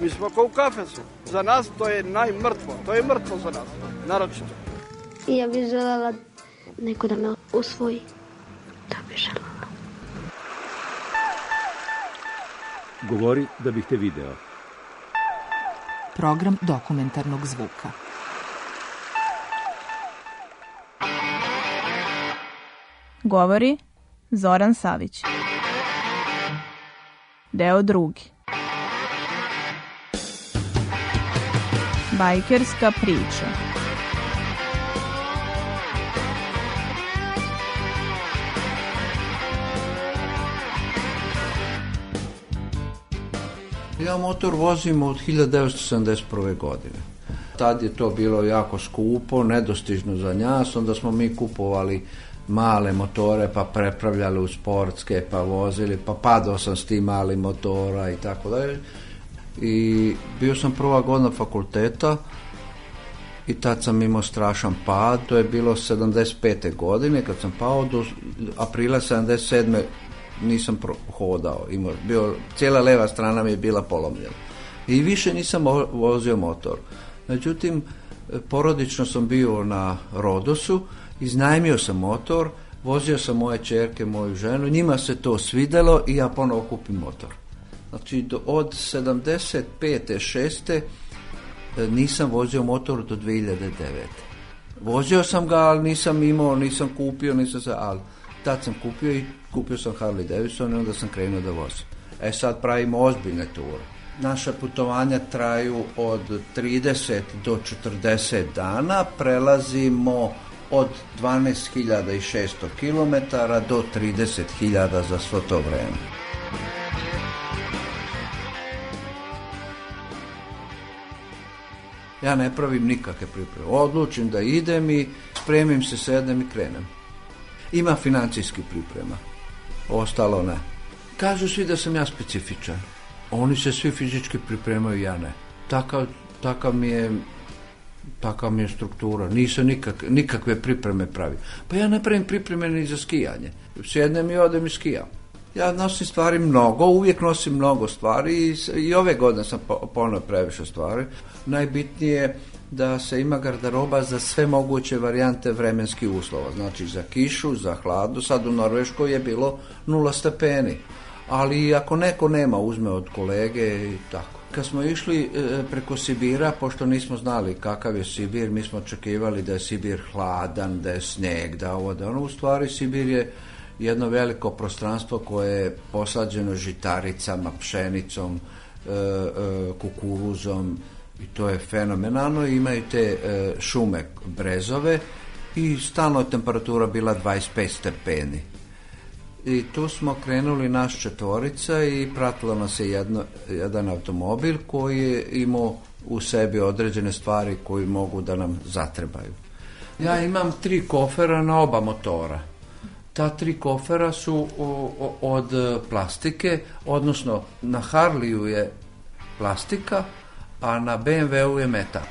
Mi smo kao u kafesu. Za nas to je najmrtvo. To je mrtvo za nas. Naročito. I ja bih željela neko da me usvoji. Da bih željela. Govori da bih te video. Program dokumentarnog zvuka. Govori Zoran Savić. Deo drugi. bajkerska priča. Ja motor vozim od 1971. godine tad je to bilo jako skupo, nedostižno za njas, onda smo mi kupovali male motore pa prepravljali u sportske pa vozili pa padao sam s tim malim motora i tako dalje i bio sam prva godina fakulteta i tad sam imao strašan pad, to je bilo 75. godine kad sam pao do aprila 77. nisam hodao, imao, bio, cijela leva strana mi je bila polomljena i više nisam vozio motor. Međutim, porodično sam bio na Rodosu, iznajmio sam motor, vozio sam moje čerke, moju ženu, njima se to svidelo i ja ponovo kupim motor. Znači od 75. 6. E, nisam vozio motor do 2009. Vozio sam ga, ali nisam imao, nisam kupio, nisam se, ali tad sam kupio i kupio sam Harley Davidson i onda sam krenuo da vozim. E sad pravimo ozbiljne ture. Naša putovanja traju od 30 do 40 dana, prelazimo od 12.600 km do 30.000 za svo to vreme. Ja ne pravim nikakve pripreme. Odlučim da idem i spremim se, sednem i krenem. Ima financijski priprema. Ostalo ne. Kažu svi da sam ja specifičan. Oni se svi fizički pripremaju, ja ne. Takav, mi je takav mi je struktura, nisam nikak, nikakve pripreme pravi. Pa ja ne pravim pripreme ni za skijanje. Sjednem i odem i skijam ja nosim stvari mnogo, uvijek nosim mnogo stvari i, ove godine sam po, ponovno previše stvari. Najbitnije da se ima garderoba za sve moguće varijante vremenskih uslova. Znači za kišu, za hladu, sad u Norveškoj je bilo nula stepeni. Ali ako neko nema, uzme od kolege i tako. Kad smo išli e, preko Sibira, pošto nismo znali kakav je Sibir, mi smo očekivali da je Sibir hladan, da je snijeg, da ovo, da ono. U stvari Sibir je jedno veliko prostranstvo koje je posađeno žitaricama, pšenicom, e, e, kukuruzom i to je fenomenalno. Imaju te e, šume brezove i stalno je temperatura bila 25 stepeni. I tu smo krenuli naš četvorica i pratilo nas je jedan automobil koji je imao u sebi određene stvari koji mogu da nam zatrebaju. Ja imam tri kofera na oba motora ta tri kofera su od e, plastike, odnosno na Harliju je plastika, a na BMW-u je meta.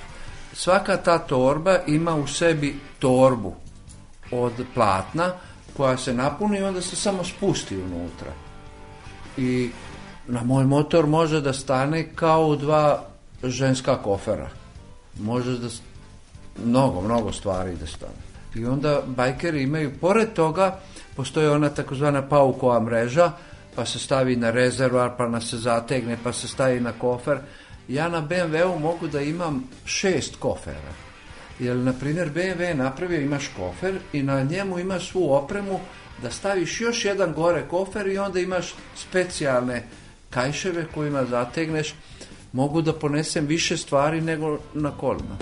Svaka ta torba ima u sebi torbu od platna koja se napuni i onda se samo spusti unutra. I na moj motor može da stane kao dva ženska kofera. Može da mnogo, mnogo stvari da stane. I onda bajkeri imaju, pored toga, postoji ona takozvana paukova mreža, pa se stavi na rezervar, pa nas se zategne, pa se stavi na kofer. Ja na BMW-u mogu da imam šest kofera. Jer, na primjer, BMW je napravio, imaš kofer i na njemu imaš svu opremu da staviš još jedan gore kofer i onda imaš specijalne kajševe kojima zategneš. Mogu da ponesem više stvari nego na kolima.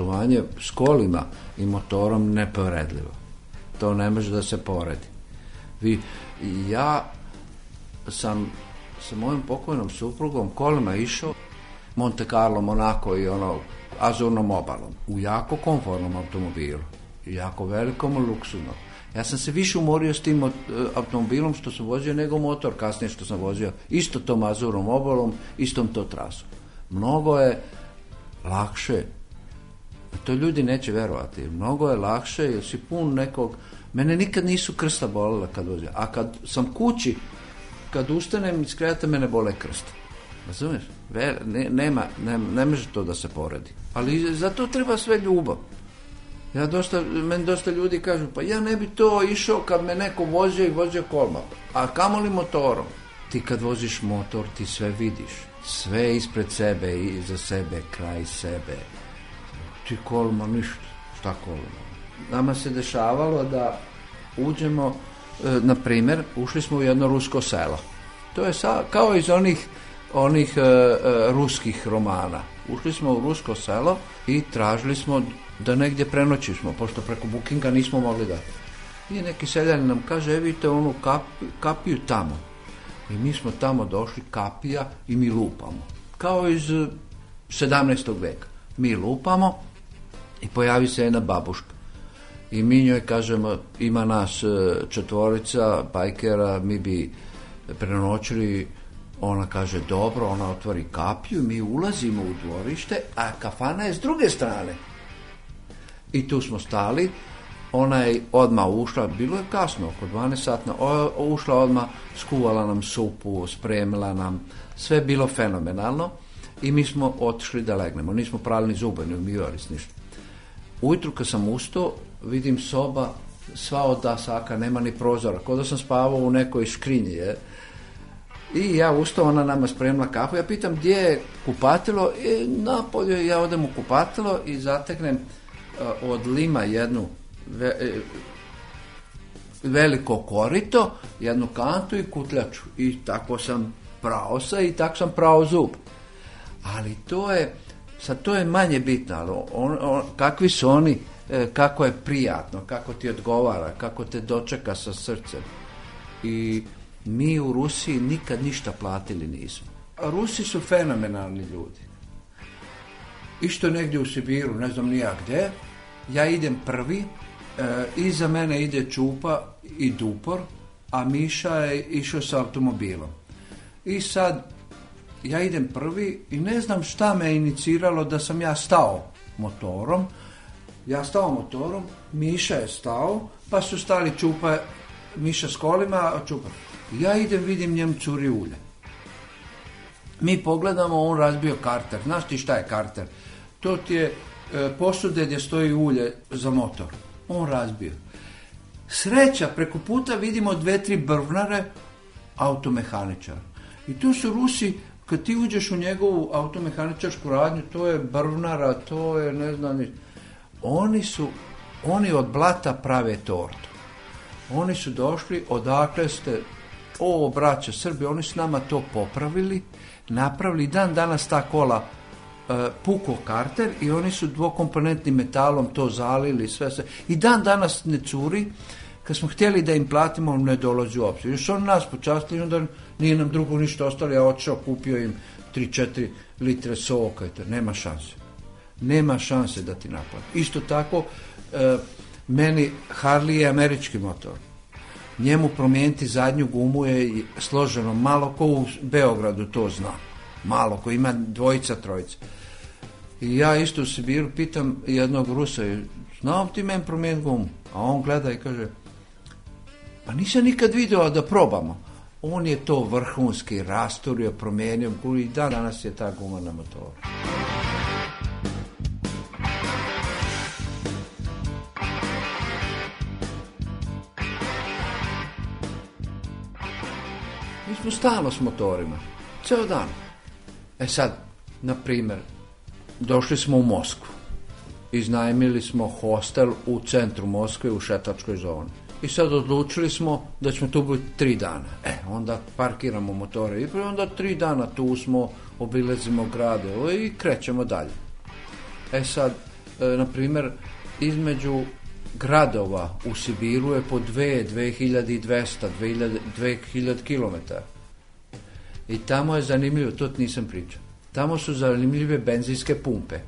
putovanje s kolima i motorom neporedljivo. To ne može da se poredi. Vi, ja sam sa mojim pokojnom suprugom kolima išao Monte Carlo, Monaco i ono azurnom obalom. U jako komfornom automobilu. Jako velikom luksuznom. Ja sam se više umorio s tim eh, automobilom što sam vozio nego motor kasnije što sam vozio isto tom azurom obalom, istom to trasom. Mnogo je lakše to ljudi neće verovati. Mnogo je lakše jer si pun nekog... Mene nikad nisu krsta bolila kad vozi, A kad sam kući, kad ustanem iz kreveta, mene bole krsta. Razumiješ? Ne, nema, ne, može to da se poredi. Ali zato treba sve ljubav. Ja dosta, meni dosta ljudi kažu, pa ja ne bi to išao kad me neko vozi i vozio kolma. A kamoli motorom? Ti kad voziš motor, ti sve vidiš. Sve ispred sebe i za sebe, kraj sebe ti znači, ništa, šta Nama se dešavalo da uđemo, e, na primjer, ušli smo u jedno rusko selo. To je sa, kao iz onih, onih e, e, ruskih romana. Ušli smo u rusko selo i tražili smo da negdje prenoći smo, pošto preko bukinga nismo mogli da. I neki seljan nam kaže, evite onu kapiju tamo. I mi smo tamo došli, kapija, i mi lupamo. Kao iz 17. veka. Mi lupamo, i pojavi se jedna babuška. I mi njoj kažemo, ima nas e, četvorica bajkera, mi bi prenoćili ona kaže dobro, ona otvori kapiju, mi ulazimo u dvorište, a kafana je s druge strane. I tu smo stali, ona je odmah ušla, bilo je kasno, oko 12 satna, ušla odmah, skuvala nam supu, spremila nam, sve je bilo fenomenalno i mi smo otišli da legnemo, nismo prali ni zube, ni umivali ništa. Ujutru kad sam ustao, vidim soba sva od dasaka, nema ni prozora, K'o da sam spavao u nekoj škrinji, je. I ja ustao, ona nama spremila kafu, ja pitam gdje je kupatilo, i e, napolje ja odem u kupatilo i zateknem e, od lima jednu e, veliko korito, jednu kantu i kutljaču. I tako sam prao se i tako sam prao zub. Ali to je Sad to je manje bitno, ali on, kakvi su oni, e, kako je prijatno, kako ti odgovara, kako te dočeka sa srcem. I mi u Rusiji nikad ništa platili nismo. Rusi su fenomenalni ljudi. Išto negdje u Sibiru, ne znam nija gdje, ja idem prvi, e, iza mene ide Čupa i Dupor, a Miša je išao sa automobilom. I sad ja idem prvi i ne znam šta me iniciralo da sam ja stao motorom. Ja stao motorom, Miša je stao, pa su stali čupa, Miša s kolima, a čupa. Ja idem, vidim njem curi ulje. Mi pogledamo, on razbio karter. Znaš ti šta je karter? To ti je e, posude gdje stoji ulje za motor. On razbio. Sreća, preko puta vidimo dve, tri brvnare, automehaničara I tu su Rusi kad ti uđeš u njegovu automehaničarsku radnju, to je brvnara, to je ne znam Oni su, oni od blata prave tortu. Oni su došli, odakle ste, o braće Srbi, oni su nama to popravili, napravili dan danas ta kola e, puko karter i oni su dvokomponentnim metalom to zalili sve se. I dan danas ne curi kad smo htjeli da im platimo, ne dolazi u opciju. Još on nas počastili, onda nije nam drugo ništa ostalo, ja otišao, kupio im 3-4 litre soka, to nema šanse. Nema šanse da ti naplati. Isto tako, e, meni Harley je američki motor. Njemu promijeniti zadnju gumu je složeno. Malo ko u Beogradu to zna. Malo ko ima dvojica, trojica. I ja isto u Sibiru pitam jednog Rusa, znam ti meni promijeniti gumu? A on gleda i kaže, pa nisam nikad vidio da probamo. On je to vrhunski rasturio, promijenio i dan danas je ta guma na motoru. Mi smo stalno s motorima, ceo dan. E sad, na primjer, došli smo u Moskvu. Iznajmili smo hostel u centru Moskve u šetačkoj zoni i sad odlučili smo da ćemo tu biti tri dana. E, onda parkiramo motore i onda tri dana tu smo, obilazimo grade i krećemo dalje. E sad, e, na primjer, između gradova u Sibiru je po dve, 2200, 2000, 2000 km. I tamo je zanimljivo, to nisam pričao, tamo su zanimljive benzinske pumpe.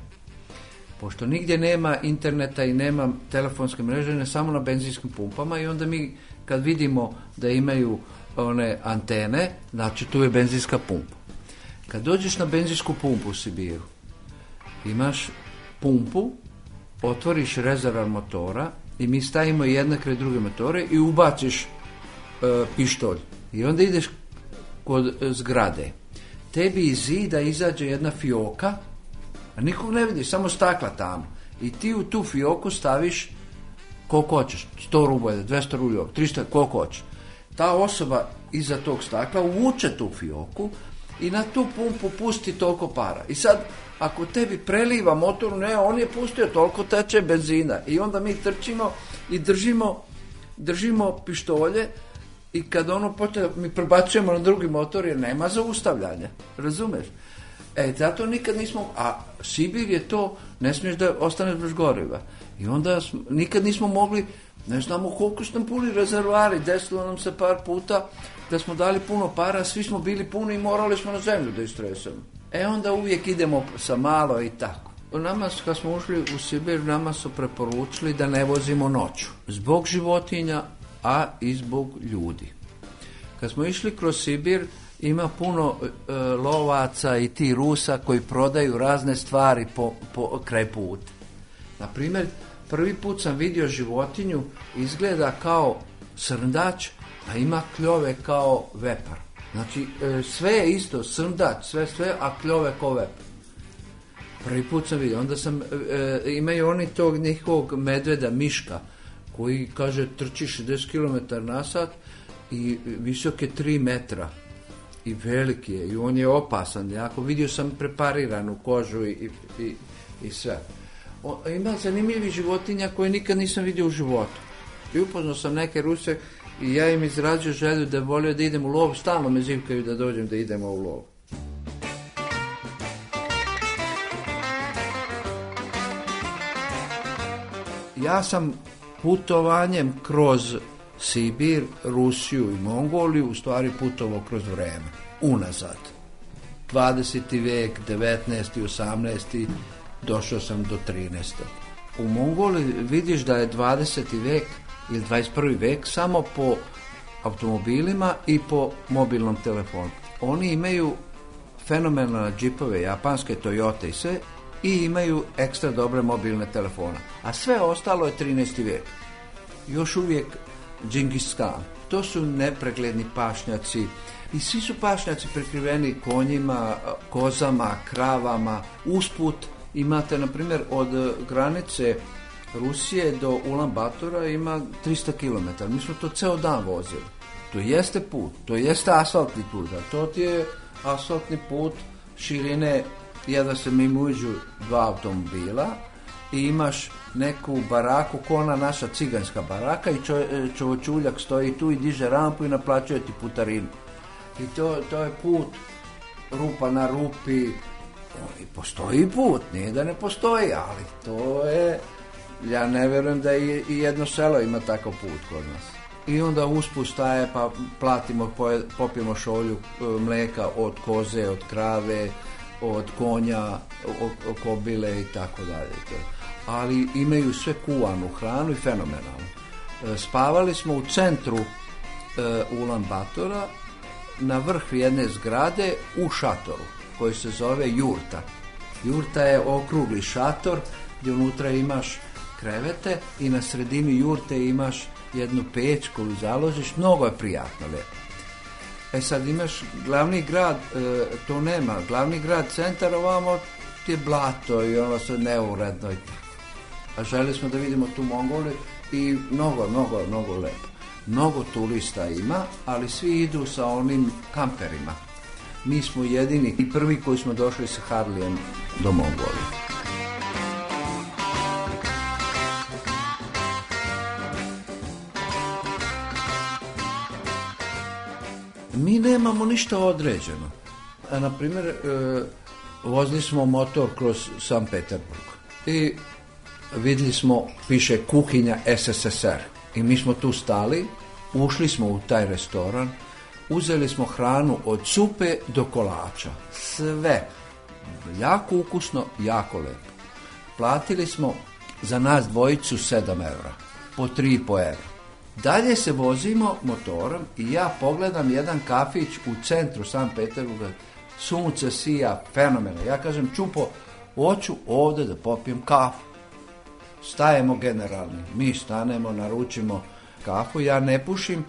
Pošto nigdje nema interneta i nema telefonske mreže, ne samo na benzinskim pumpama i onda mi kad vidimo da imaju one antene, znači tu je benzinska pumpa. Kad dođeš na benzinsku pumpu u Sibiru, imaš pumpu, otvoriš rezervar motora i mi stavimo jedne kraj druge motore i ubaciš e, pištolj. I onda ideš kod e, zgrade. Tebi iz zida izađe jedna fioka a nikog ne vidi, samo stakla tamo. I ti u tu fioku staviš koliko hoćeš, 100 rubolja, 200 rubolja, 300, koliko hoćeš. Ta osoba iza tog stakla uvuče tu fioku i na tu pumpu pusti toliko para. I sad, ako tebi preliva motoru ne, on je pustio toliko teče benzina. I onda mi trčimo i držimo, držimo pištolje i kad ono počne, mi prebacujemo na drugi motor jer nema zaustavljanja. Razumeš? E, zato nikad nismo, a Sibir je to, ne smiješ da ostane bez goriva. I onda nikad nismo mogli, ne znamo koliko su puni rezervari, desilo nam se par puta da smo dali puno para, svi smo bili puni i morali smo na zemlju da istresamo. E onda uvijek idemo sa malo i tako. Nama, kad smo ušli u Sibir, nama su preporučili da ne vozimo noću. Zbog životinja, a i zbog ljudi. Kad smo išli kroz Sibir, ima puno e, lovaca i ti rusa koji prodaju razne stvari po, po, kraj puta. Na primjer, prvi put sam vidio životinju, izgleda kao srndač, a ima kljove kao vepar. Znači, e, sve je isto, srndač, sve, sve, a kljove kao vepar. Prvi put sam vidio, onda sam, e, imaju oni tog njihovog medveda, miška, koji, kaže, trči 60 km na sat i visok je 3 metra i veliki je i on je opasan. Jako vidio sam prepariranu kožu i, i, i sve. On, ima zanimljivih životinja koje nikad nisam vidio u životu. I upoznao sam neke ruse i ja im izrazio želju da volio da idem u lov. Stalno me zivkaju da dođem da idemo u lov. Ja sam putovanjem kroz Sibir, Rusiju i Mongoliju u stvari putovao kroz vreme, unazad. 20. vek, 19. 18. došao sam do 13. U Mongoliji vidiš da je 20. vek ili 21. vek samo po automobilima i po mobilnom telefonu. Oni imaju fenomenalne džipove, japanske Toyota i sve, i imaju ekstra dobre mobilne telefona. A sve ostalo je 13. vijek. Još uvijek Džingis Khan. To su nepregledni pašnjaci i svi su pašnjaci prekriveni konjima, kozama, kravama. Usput imate, na primjer, od granice Rusije do Ulan Batora ima 300 km. Mi smo to ceo dan vozili. To jeste put, to jeste asfaltni put, a to ti je asfaltni put širine, jedna se mimo dva automobila, i imaš neku baraku ko ona naša ciganska baraka i čovočuljak e, stoji tu i diže rampu i naplaćuje ti putarinu. I to, to je put rupa na rupi. I postoji put, nije da ne postoji, ali to je... Ja ne vjerujem da i jedno selo ima takav put kod nas. I onda uspustaje pa platimo, popijemo šolju e, mleka od koze, od krave, od konja, od kobile i tako dalje ali imaju sve kuvanu hranu i fenomenalno. E, spavali smo u centru e, Ulan Batora na vrh jedne zgrade u šatoru koji se zove Jurta. Jurta je okrugli šator gdje unutra imaš krevete i na sredini Jurte imaš jednu peć koju založiš. Mnogo je prijatno lijepo. E sad imaš glavni grad, e, to nema, glavni grad centar ovamo ti je blato i ono se neuredno i tako. A želi smo da vidimo tu Mongoliju i mnogo, mnogo, mnogo lepo. Mnogo turista ima, ali svi idu sa onim kamperima. Mi smo jedini i prvi koji smo došli sa Harlijem do Mongolije. Mi nemamo ništa određeno. A, na primjer, e, vozili smo motor kroz San Peterburg. I vidjeli smo, piše kuhinja SSSR. I mi smo tu stali, ušli smo u taj restoran, uzeli smo hranu od supe do kolača. Sve. Jako ukusno, jako lepo. Platili smo za nas dvojicu 7 eura. Po 3,5 eura. Dalje se vozimo motorom i ja pogledam jedan kafić u centru San Peterburga. Sunce sija, fenomeno. Ja kažem, čupo, hoću ovdje da popijem kafu stajemo generalni. Mi stanemo, naručimo kafu, ja ne pušim,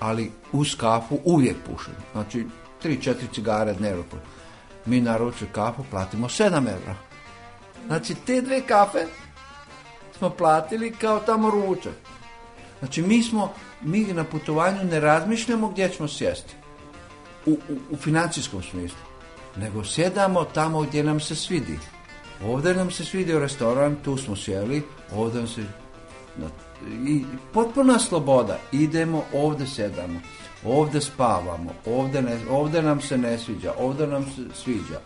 ali uz kafu uvijek pušim. Znači, tri četiri cigare dnevno. Mi naručimo kafu, platimo 7 eura Znači, te dve kafe smo platili kao tamo ručak. Znači, mi smo, mi na putovanju ne razmišljamo gdje ćemo sjesti. U, u, u financijskom smislu. Nego sjedamo tamo gdje nam se svidi. Ovdje nam se svidio restoran, tu smo sjeli, ovdje nam se... I potpuna sloboda. Idemo, ovdje sedamo, ovdje spavamo, ovdje, ne, ovdje nam se ne sviđa, ovdje nam se sviđa.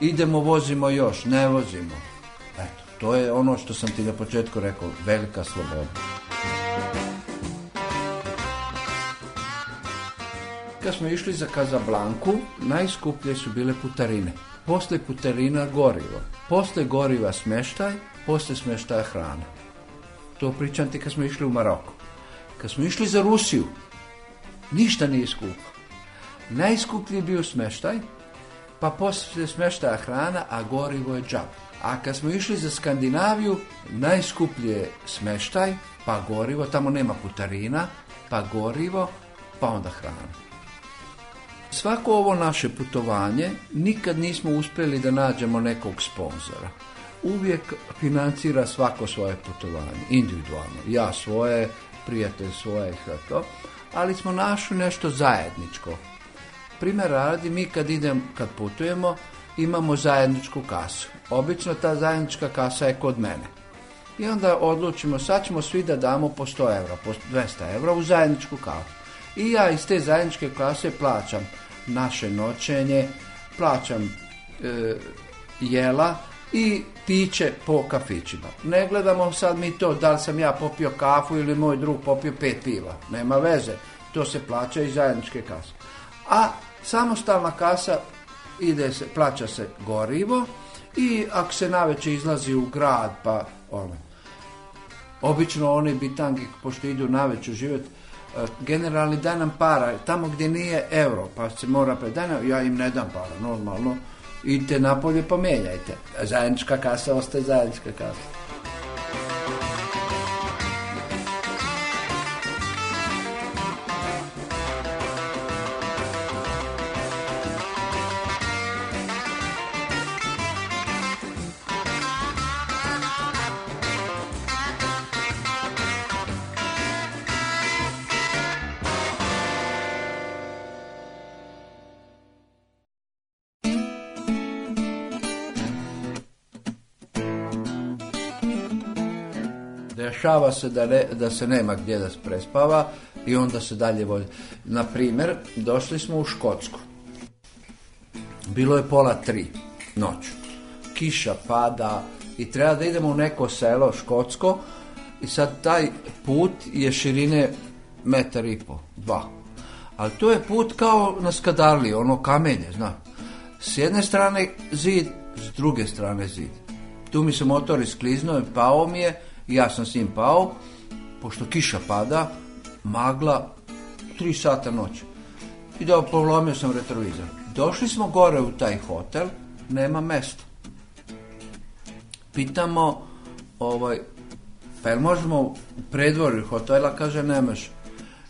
Idemo, vozimo još, ne vozimo. Eto, to je ono što sam ti na početku rekao, velika sloboda. Kad smo išli za Kazablanku, najskuplje su bile putarine. Posle putarina gorivo, posle goriva smeštaj, posle smeštaja hrana. To pričam ti kad smo išli u Maroko. Kad smo išli za Rusiju, ništa nije skupo. Najskuplji je bio smeštaj, pa posle smeštaja hrana, a gorivo je džab. A kad smo išli za Skandinaviju, najskuplji je smeštaj, pa gorivo, tamo nema putarina, pa gorivo, pa onda hrana. Svako ovo naše putovanje nikad nismo uspjeli da nađemo nekog sponzora. Uvijek financira svako svoje putovanje, individualno. Ja svoje, prijatelj svoje i to. Ali smo našli nešto zajedničko. Primjer radi, mi kad idem, kad putujemo, imamo zajedničku kasu. Obično ta zajednička kasa je kod mene. I onda odlučimo, sad ćemo svi da damo po 100 evra, po 200 evra u zajedničku kasu. I ja iz te zajedničke kase plaćam naše noćenje, plaćam e, jela i piće po kafićima. Ne gledamo sad mi to da li sam ja popio kafu ili moj drug popio pet piva. Nema veze, to se plaća iz zajedničke kase. A samostalna kasa ide se, plaća se gorivo i ako se naveče izlazi u grad pa ono. Obično oni bitangi pošto idu naveću živjeti, život E, generalni da nam para, tamo gdje nije euro, pa se mora nam ja im ne dam para, normalno, idite napolje pa Zajednička kasa ostaje zajednička kasa. dešava se da, da se nema gdje da prespava i onda se dalje vozi. Na primjer, došli smo u Škotsku. Bilo je pola tri noću. Kiša pada i treba da idemo u neko selo škotsko i sad taj put je širine metar i pol, dva. Ali to je put kao na skadarli, ono kamenje, zna. S jedne strane zid, s druge strane zid. Tu mi se motor iskliznuo i pao mi je i ja sam s njim pao, pošto kiša pada, magla, tri sata noći. I da povlomio sam retrovizor. Došli smo gore u taj hotel, nema mesta. Pitamo, ovaj, pa jel možemo u predvorju hotela, kaže nemaš.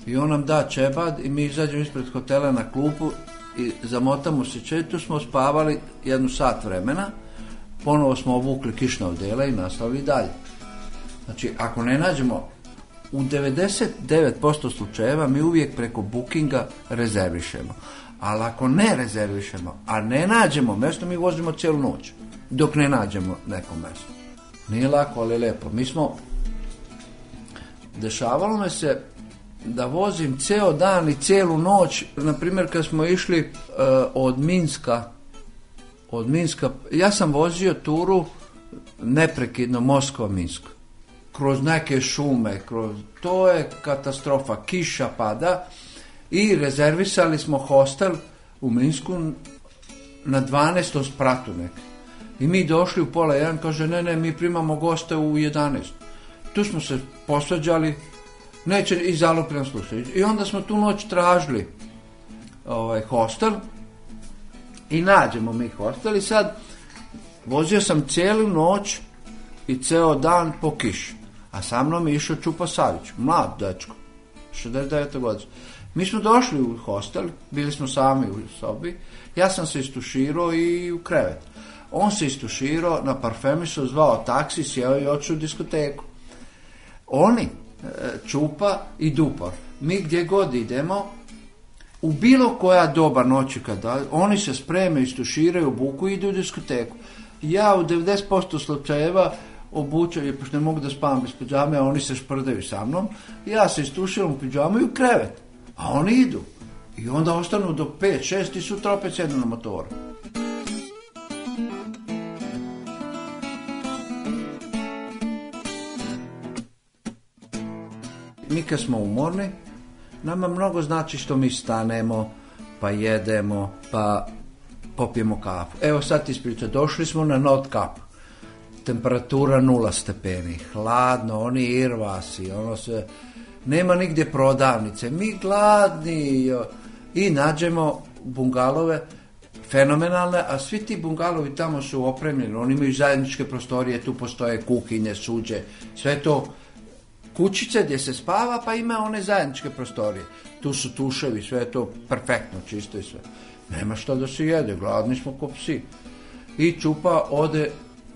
I on nam da čebad i mi izađemo ispred hotela na klupu i zamotamo se četu smo spavali jednu sat vremena, ponovo smo obukli kišna odela i nastavili dalje. Znači, ako ne nađemo u 99% slučajeva mi uvijek preko bookinga rezervišemo. Ali ako ne rezervišemo, a ne nađemo mjesto, mi vozimo cijelu noć. Dok ne nađemo neko mjesto. Nije lako, ali lepo. Mi smo... Dešavalo me se da vozim ceo dan i cijelu noć. Naprimjer, kad smo išli e, od Minska, od Minska, ja sam vozio turu neprekidno Moskva-Minsko kroz neke šume, kroz, to je katastrofa, kiša pada i rezervisali smo hostel u Minsku na 12. spratu nek I mi došli u pola jedan, kaže ne, ne, mi primamo goste u 11. Tu smo se posvađali, neće i zalupljan slušaj. I onda smo tu noć tražili ovaj, hostel i nađemo mi hostel i sad vozio sam cijelu noć i ceo dan po kiši. A sa mnom je išao Čupa Savić, mlad dečko, 69. godine. Mi smo došli u hostel, bili smo sami u sobi, ja sam se istuširao i u krevet. On se istuširao, na parfemisu zvao taksi, sjeo i oču u diskoteku. Oni, e, Čupa i Dupor, mi gdje god idemo, u bilo koja doba noći kada oni se spreme, istuširaju buku i idu u diskoteku. Ja u 90% slučajeva je, pošto ne mogu da spavam bez pijame, a oni se šprdaju sa mnom. Ja se istuširam u pijama i u krevet. A oni idu. I onda ostanu do 5-6 i sutra opet sjednu na motoru. Mi kad smo umorni, nama mnogo znači što mi stanemo, pa jedemo, pa popijemo kafu. Evo sad ti došli smo na not kapu temperatura nula stepeni, hladno, oni irvasi, ono se, nema nigdje prodavnice, mi gladni i nađemo bungalove fenomenalne, a svi ti bungalovi tamo su opremljeni, oni imaju zajedničke prostorije, tu postoje kuhinje, suđe, sve to kućice gdje se spava, pa ima one zajedničke prostorije. Tu su tuševi, sve je to perfektno, čisto i sve. Nema što da se jede, gladni smo ko psi. I Čupa ode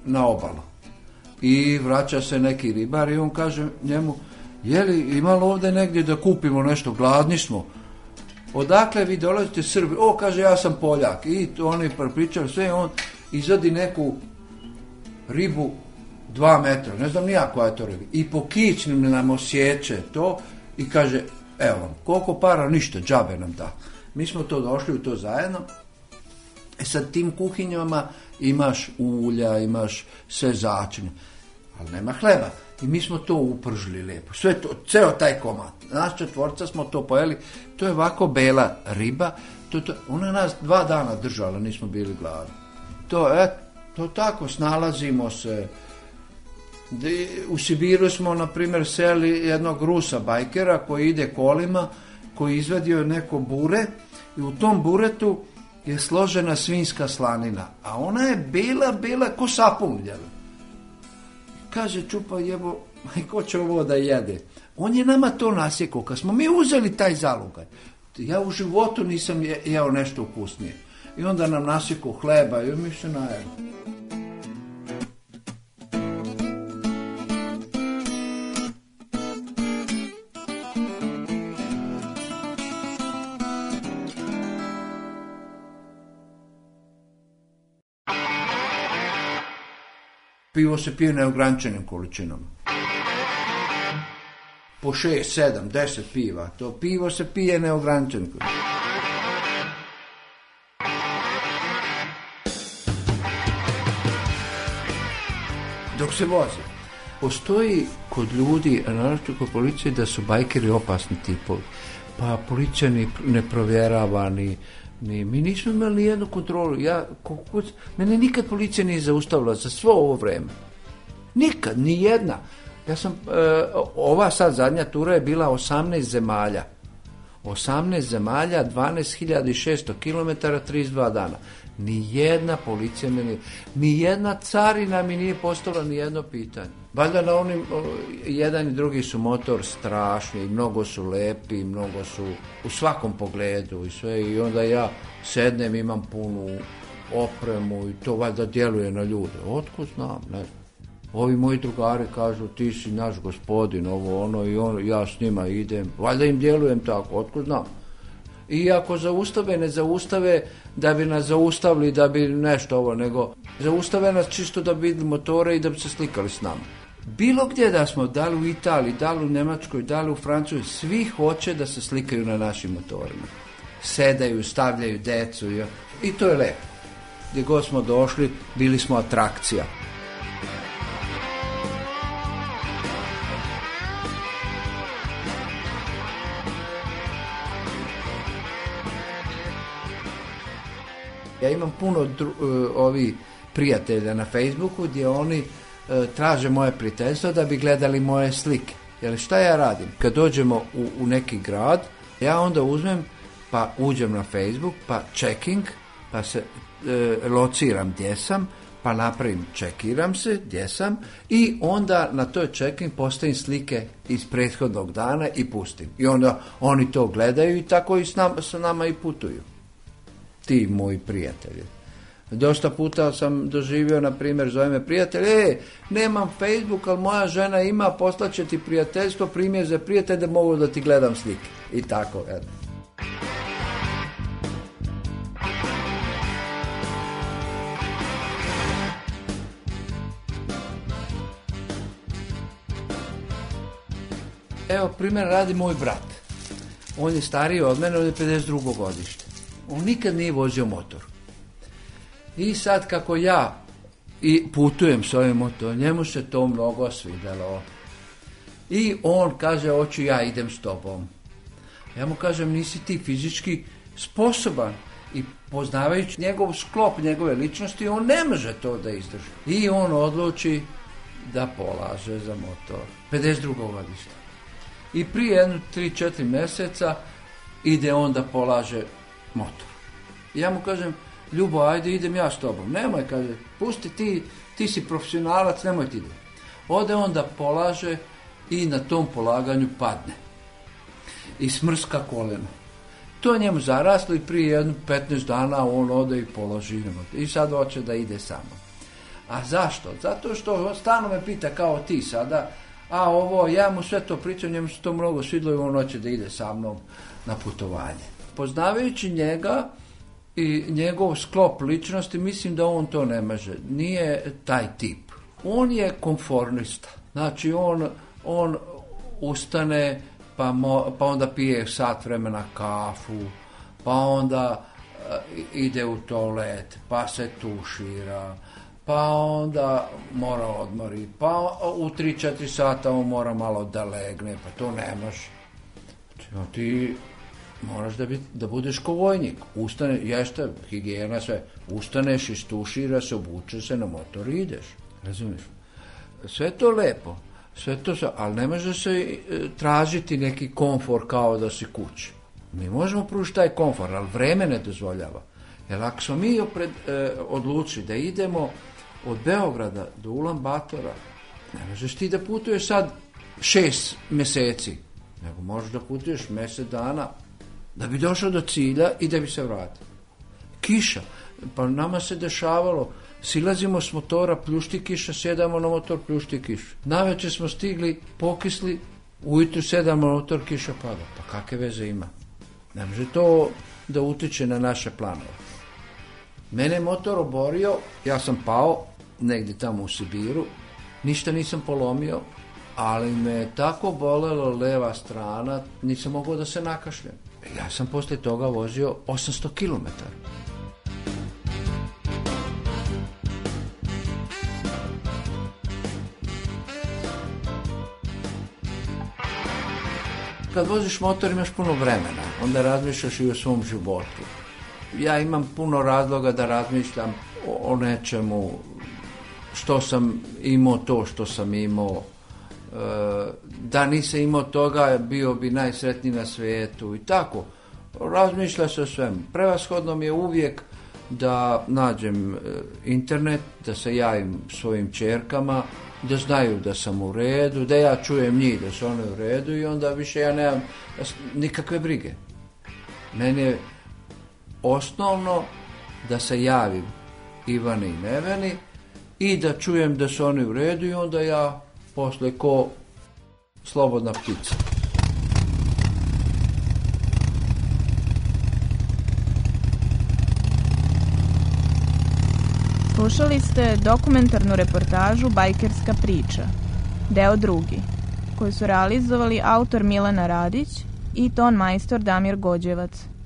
na obalu. I vraća se neki ribar i on kaže njemu, je li imalo ovdje negdje da kupimo nešto, gladni smo. Odakle vi dolazite Srbi? O, kaže, ja sam Poljak. I oni prepričaju sve, on izadi neku ribu dva metra, ne znam nija koja je to ribi I po kičnim nam osjeće to i kaže, evo vam, koliko para, ništa, džabe nam da. Mi smo to došli u to zajedno, E sad tim kuhinjama imaš ulja, imaš sve začinje, ali nema hleba. I mi smo to upržili lijepo. Sve to, ceo taj komad. Nas četvorca smo to pojeli. To je ovako bela riba. To, ona nas dva dana držala, nismo bili gladni. To, e, to tako, snalazimo se. U Sibiru smo, na primjer, seli jednog Rusa bajkera koji ide kolima, koji izvadio neko bure i u tom buretu je složena svinska slanina, a ona je bila, bila ko sapun, Kaže Čupa, jebo, ko će ovo da jede? On je nama to nasjekao, kad smo mi uzeli taj zalogaj. Ja u životu nisam jeo nešto ukusnije. I onda nam nasjekao hleba i mi se Pivo se pije neograničenim količinama. Po šest, sedam, deset piva. To pivo se pije neograničenim količinama. dok se vozi. Postoji kod ljudi, naravno kod policije, da su bajkeri opasni tipovi. Pa policija ni ne provjerava ni mi, mi nismo imali jednu kontrolu. Ja, kukuc, mene nikad policija nije zaustavila za svo ovo vrijeme. Nikad, ni jedna. Ja sam, e, ova sad zadnja tura je bila 18 zemalja. 18 zemalja, 12.600 km, 32 dana. Ni jedna policija nije, ni jedna carina mi nije postala ni jedno pitanje. Valjda na onim, jedan i drugi su motor strašni, i mnogo su lepi, i mnogo su u svakom pogledu i sve. I onda ja sednem, imam punu opremu i to valjda djeluje na ljude. Otkud znam, ne znam. Ovi moji drugari kažu ti si naš gospodin, ovo ono i ono, ja s njima idem. Valjda im djelujem tako, otkud znam. I ako zaustave, ne zaustave da bi nas zaustavili, da bi nešto ovo, nego zaustave nas čisto da bi motore i da bi se slikali s nama. Bilo gdje da smo, da li u Italiji, da li u Njemačkoj, da li u Francuskoj, svi hoće da se slikaju na našim motorima. Sedaju, stavljaju decu i to je lepo. Gdje god smo došli, bili smo atrakcija. Ja imam puno e, ovih ovi prijatelja na Facebooku gdje oni e, traže moje prijateljstvo da bi gledali moje slike. Jer šta ja radim? Kad dođemo u, neki grad, ja onda uzmem pa uđem na Facebook, pa checking, pa se e, lociram gdje sam, pa napravim čekiram se gdje sam i onda na toj checking postavim slike iz prethodnog dana i pustim. I onda oni to gledaju i tako i nama, s nama i putuju ti moji prijatelji. Dosta puta sam doživio, na primjer, zove me prijatelj, e, nemam Facebook, ali moja žena ima, poslaće ti prijateljstvo, primjer za prijatelje, mogu da ti gledam slike. I tako, Evo, primjer radi moj brat. On je stariji od mene, on je 52. godište. On nikad nije vozio motor. I sad kako ja i putujem s ovim motorom, njemu se to mnogo svidjelo. I on kaže, oću ja idem s tobom. Ja mu kažem, nisi ti fizički sposoban i poznavajući njegov sklop njegove ličnosti, on ne može to da izdrži. I on odluči da polaže za motor. 52. godište. I prije jednu, tri, četiri mjeseca ide on da polaže motor. ja mu kažem, Ljubo, ajde idem ja s tobom. Nemoj, kaže, pusti ti, ti si profesionalac, nemoj ti idem. Ode onda polaže i na tom polaganju padne. I smrska koleno. To je njemu zaraslo i prije jedno 15 dana on ode i položi. I sad hoće da ide samo. A zašto? Zato što stalno me pita kao ti sada, a ovo, ja mu sve to pričam, njemu se to mnogo svidlo i on hoće da ide sa mnom na putovanje poznavajući njega i njegov sklop ličnosti, mislim da on to ne može. Nije taj tip. On je konformista. Znači, on, on ustane, pa, pa onda pije sat vremena kafu, pa onda e, ide u toalet, pa se tušira, pa onda mora odmori, pa u 3-4 sata on mora malo da legne, pa to ne može. Znači, ti moraš da, bit, da budeš ko vojnik. Ustane, jeste, higijena, sve. Ustaneš, istušira se, obuče se, na motor i ideš. Razumiješ? Sve to lepo. Sve to, ali ne može se e, tražiti neki komfor kao da si kući. Mi možemo pružiti taj komfor, ali vreme ne dozvoljava. Jer ako smo mi e, odlučili da idemo od Beograda do Ulan Batora, ne možeš ti da putuješ sad šest meseci, nego možeš da putuješ mjesec dana, da bi došao do cilja i da bi se vratio. Kiša, pa nama se dešavalo, silazimo s motora, pljušti kiša, sjedamo na motor, pljušti kiša. Naveče smo stigli, pokisli, ujutru sedamo na motor, kiša pada. Pa kakve veze ima? Ne može to da utiče na naše planove. Mene je motor oborio, ja sam pao negdje tamo u Sibiru, ništa nisam polomio, ali me je tako bolelo leva strana, nisam mogao da se nakašljem. Ja sam poslije toga vozio 800 km. Kad voziš motor imaš puno vremena, onda razmišljaš i o svom životu. Ja imam puno razloga da razmišljam o nečemu što sam imao to što sam imao da nisam imao toga bio bi najsretniji na svijetu i tako razmišlja se o svemu prevashodno mi je uvijek da nađem e, internet da se javim svojim čerkama da znaju da sam u redu da ja čujem njih da su one u redu i onda više ja nemam nikakve brige meni je osnovno da se javim Ivani i Neveni i da čujem da su oni u redu i onda ja pošle ko slobodna ptica. Slušali ste dokumentarnu reportažu Bajkerska priča, deo drugi, koju su realizovali autor Milana Radić i ton majstor Damir Gođevac.